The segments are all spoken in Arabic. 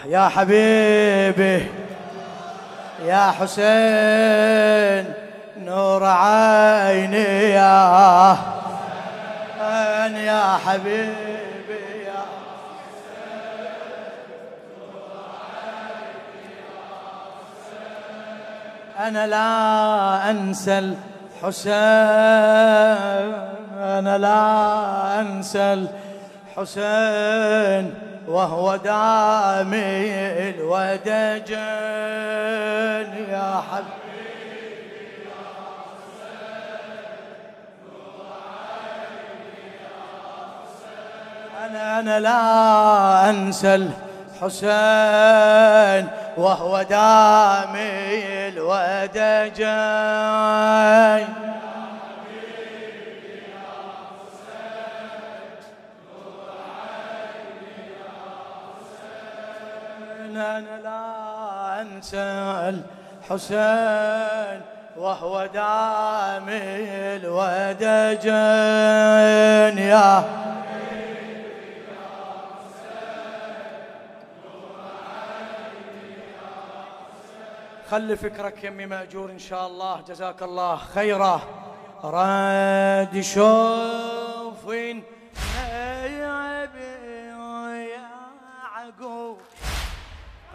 يا حبيبي يا حسين نور عيني يا حسين يا حبيبي يا أنا لا أنسى الحسين أنا لا أنسى الحسين. وهو دامي الودجن يا حبيبي. أنا أنا لا أنسى الحسين وهو دامي الودجن أنا لا أنسى الحسين وهو دامي الودجن يا خلي فكرك يمي مأجور إن شاء الله جزاك الله خيرا. راد شوفين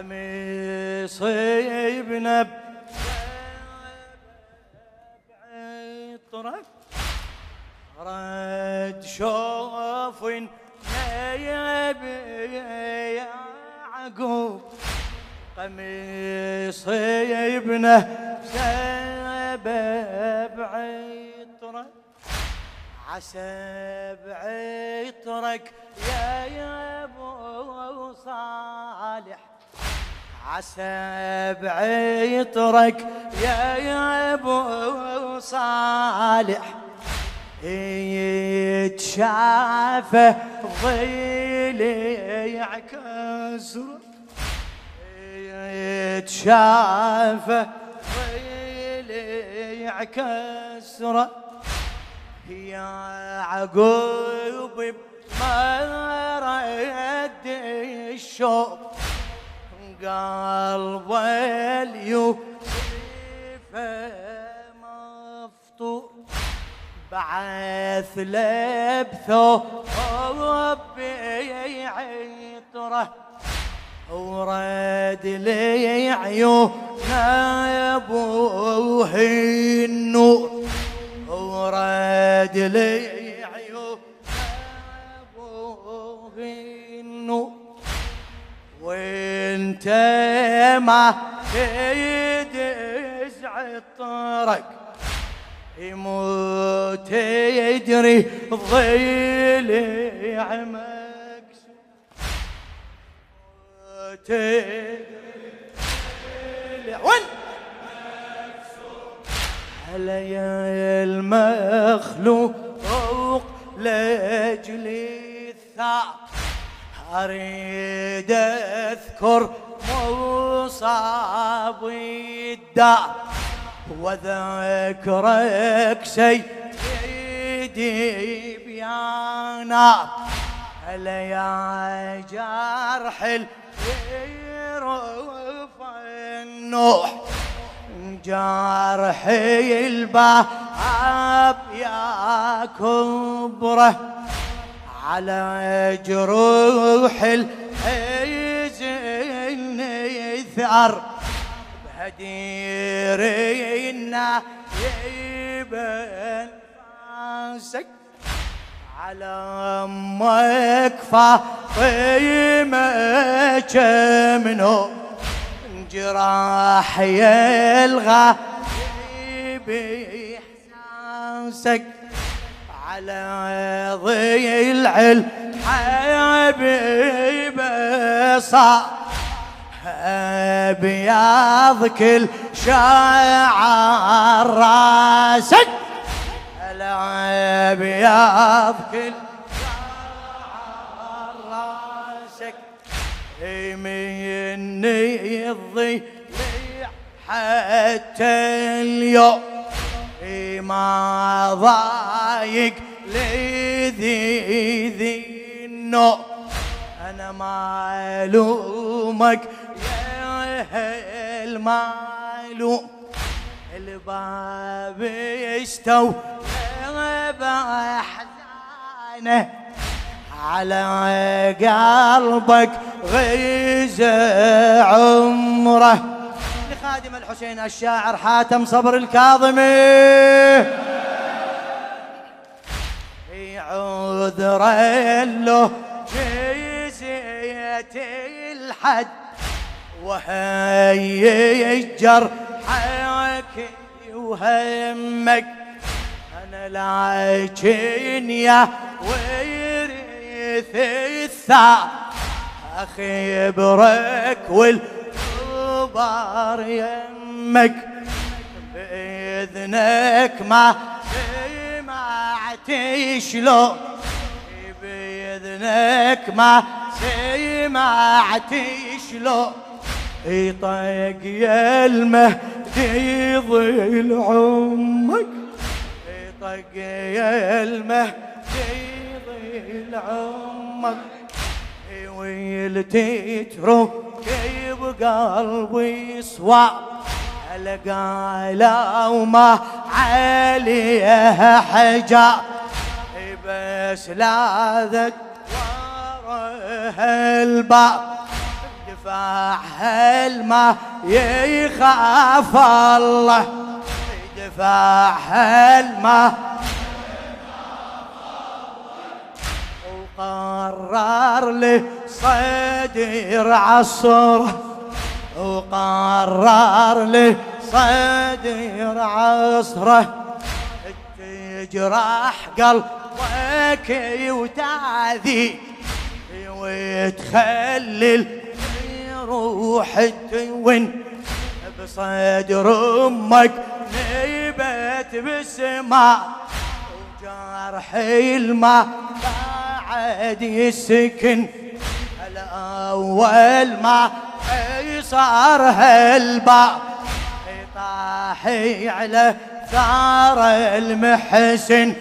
قميصي بنب عطرك رد شوف يا يعقوب قميصي ابنه سبب عطرك عسى بعطرك يا يا أبو صالح. عسى بعطرك يا يا أبو صالح. يتشافى ظيلي يعكس يتشافى ظيلي يعكس يا عقوب ما رد الشوق. قلب اليوسف مفطور بعث لبثه ربي عطره ورد لي عيون أبوه النور ورد لي وانت ما تدز عطرك. يموت يدري ضلع مكسور وين؟ علي المخلوق لاجلي الثأر. أريد أذكر مصابي الدار. وذكرك سيدي بيانا هلا يا جرح يرف النوح؟ جرحي الباب يا كبره. على جروح الحزن يثأر بهديرنا يبن فاسك. على أمك فاطمه كمنو جراح يلغى بإحساسك. على ضلع الحبيب صار ابيض كل شعر راسك. الابيض كل شعر راسك. مني الضيع حتى اليوم. ما ضايق لذي ذي النو أنا المعلومك يا المعلوم الباب يستو بأحزانه على قلبك غيز عمره. لخادم الحسين الشاعر حاتم صبر الكاظمي. عذر له جيزية الحد. وهي جرحك وهمك أنا لاجن يا ويرث الثار اخبرك والكبار يمك. بإذنك ما سمعت شلون بإذنك ما سمعت شلون يطيق يا المهدي ظل عمك يطيق يا المهدي ظل عمك ويلتي تروك بقلبي صواب القالا وما عليها حجاب بس لاذت ورها الباب دفاعها الما يخاف الله. دفاعها الما وقرر لي صدر عصره. وقرر لي صدر عصره. تجرح قلبك وتعذي وتخلل روح تون بصدر أمك نبت بسماء وجرح الماء بعد يسكن الأول ما صار هالباء طاحي على ثار المحسن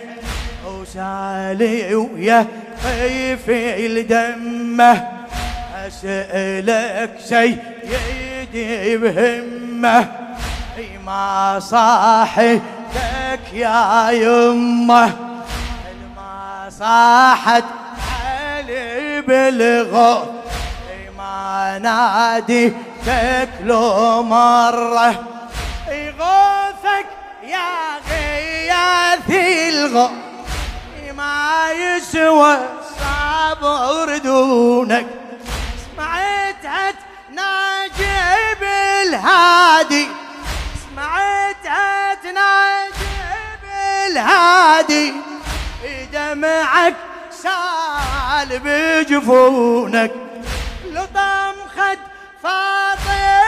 وسالي ويا خيفي الدمه. أسألك سيدي بهمة ما صاحتك يا يمة؟ ما صاحت علي بالغو؟ ما نادي تكلو مرة؟ يغوثك يا غياثي الغو؟ ما يسوى صبر دونك؟ بالهادي. سمعتها تناجي بالهادي. دمعك سال بجفونك. لطم خد فاطمة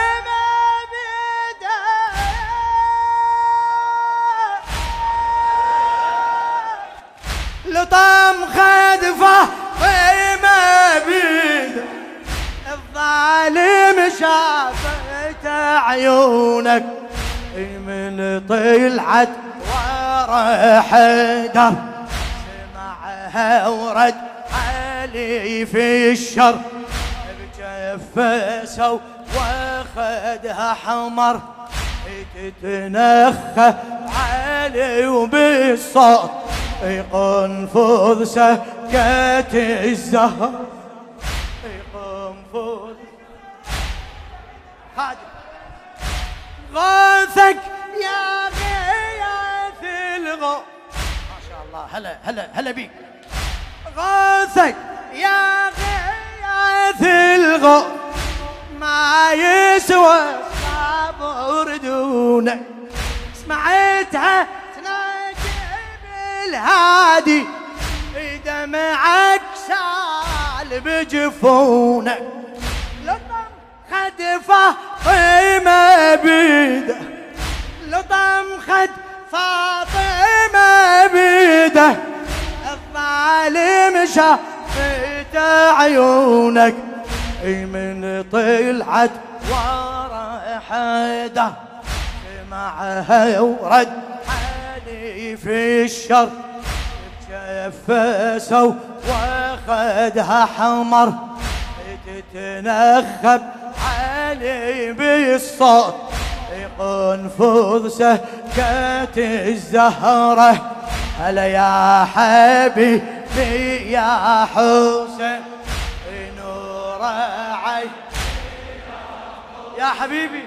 لطم خد فاطمة بيده الظالم شافت عيونك من طلعت ورا حدر سمعها ورد علي في الشر. بجفسه واخدها حمر. تتنخى علي وبالصوت. يقنفض سكت الزهر. غاثك يا غياث الغو ما شاء الله. هلا هلا هلا بيك. غاثك يا غياث الغو ما يسوى صبر دونك. سمعتها تناجي بالهادي. دمعك سال بجفونك. لطم خد فاطمة بيدة. لطم خد فاطمة بيدة الظالم شافت عيونك. من طلعت ورا حدا معها ورد علي في الشر. جفسوا واخدها حمر تتنخب علي بالصوت. يقنفض سكت الزهرة. هلا يا حبيبي يا حسين. نور عين. يا حبيبي.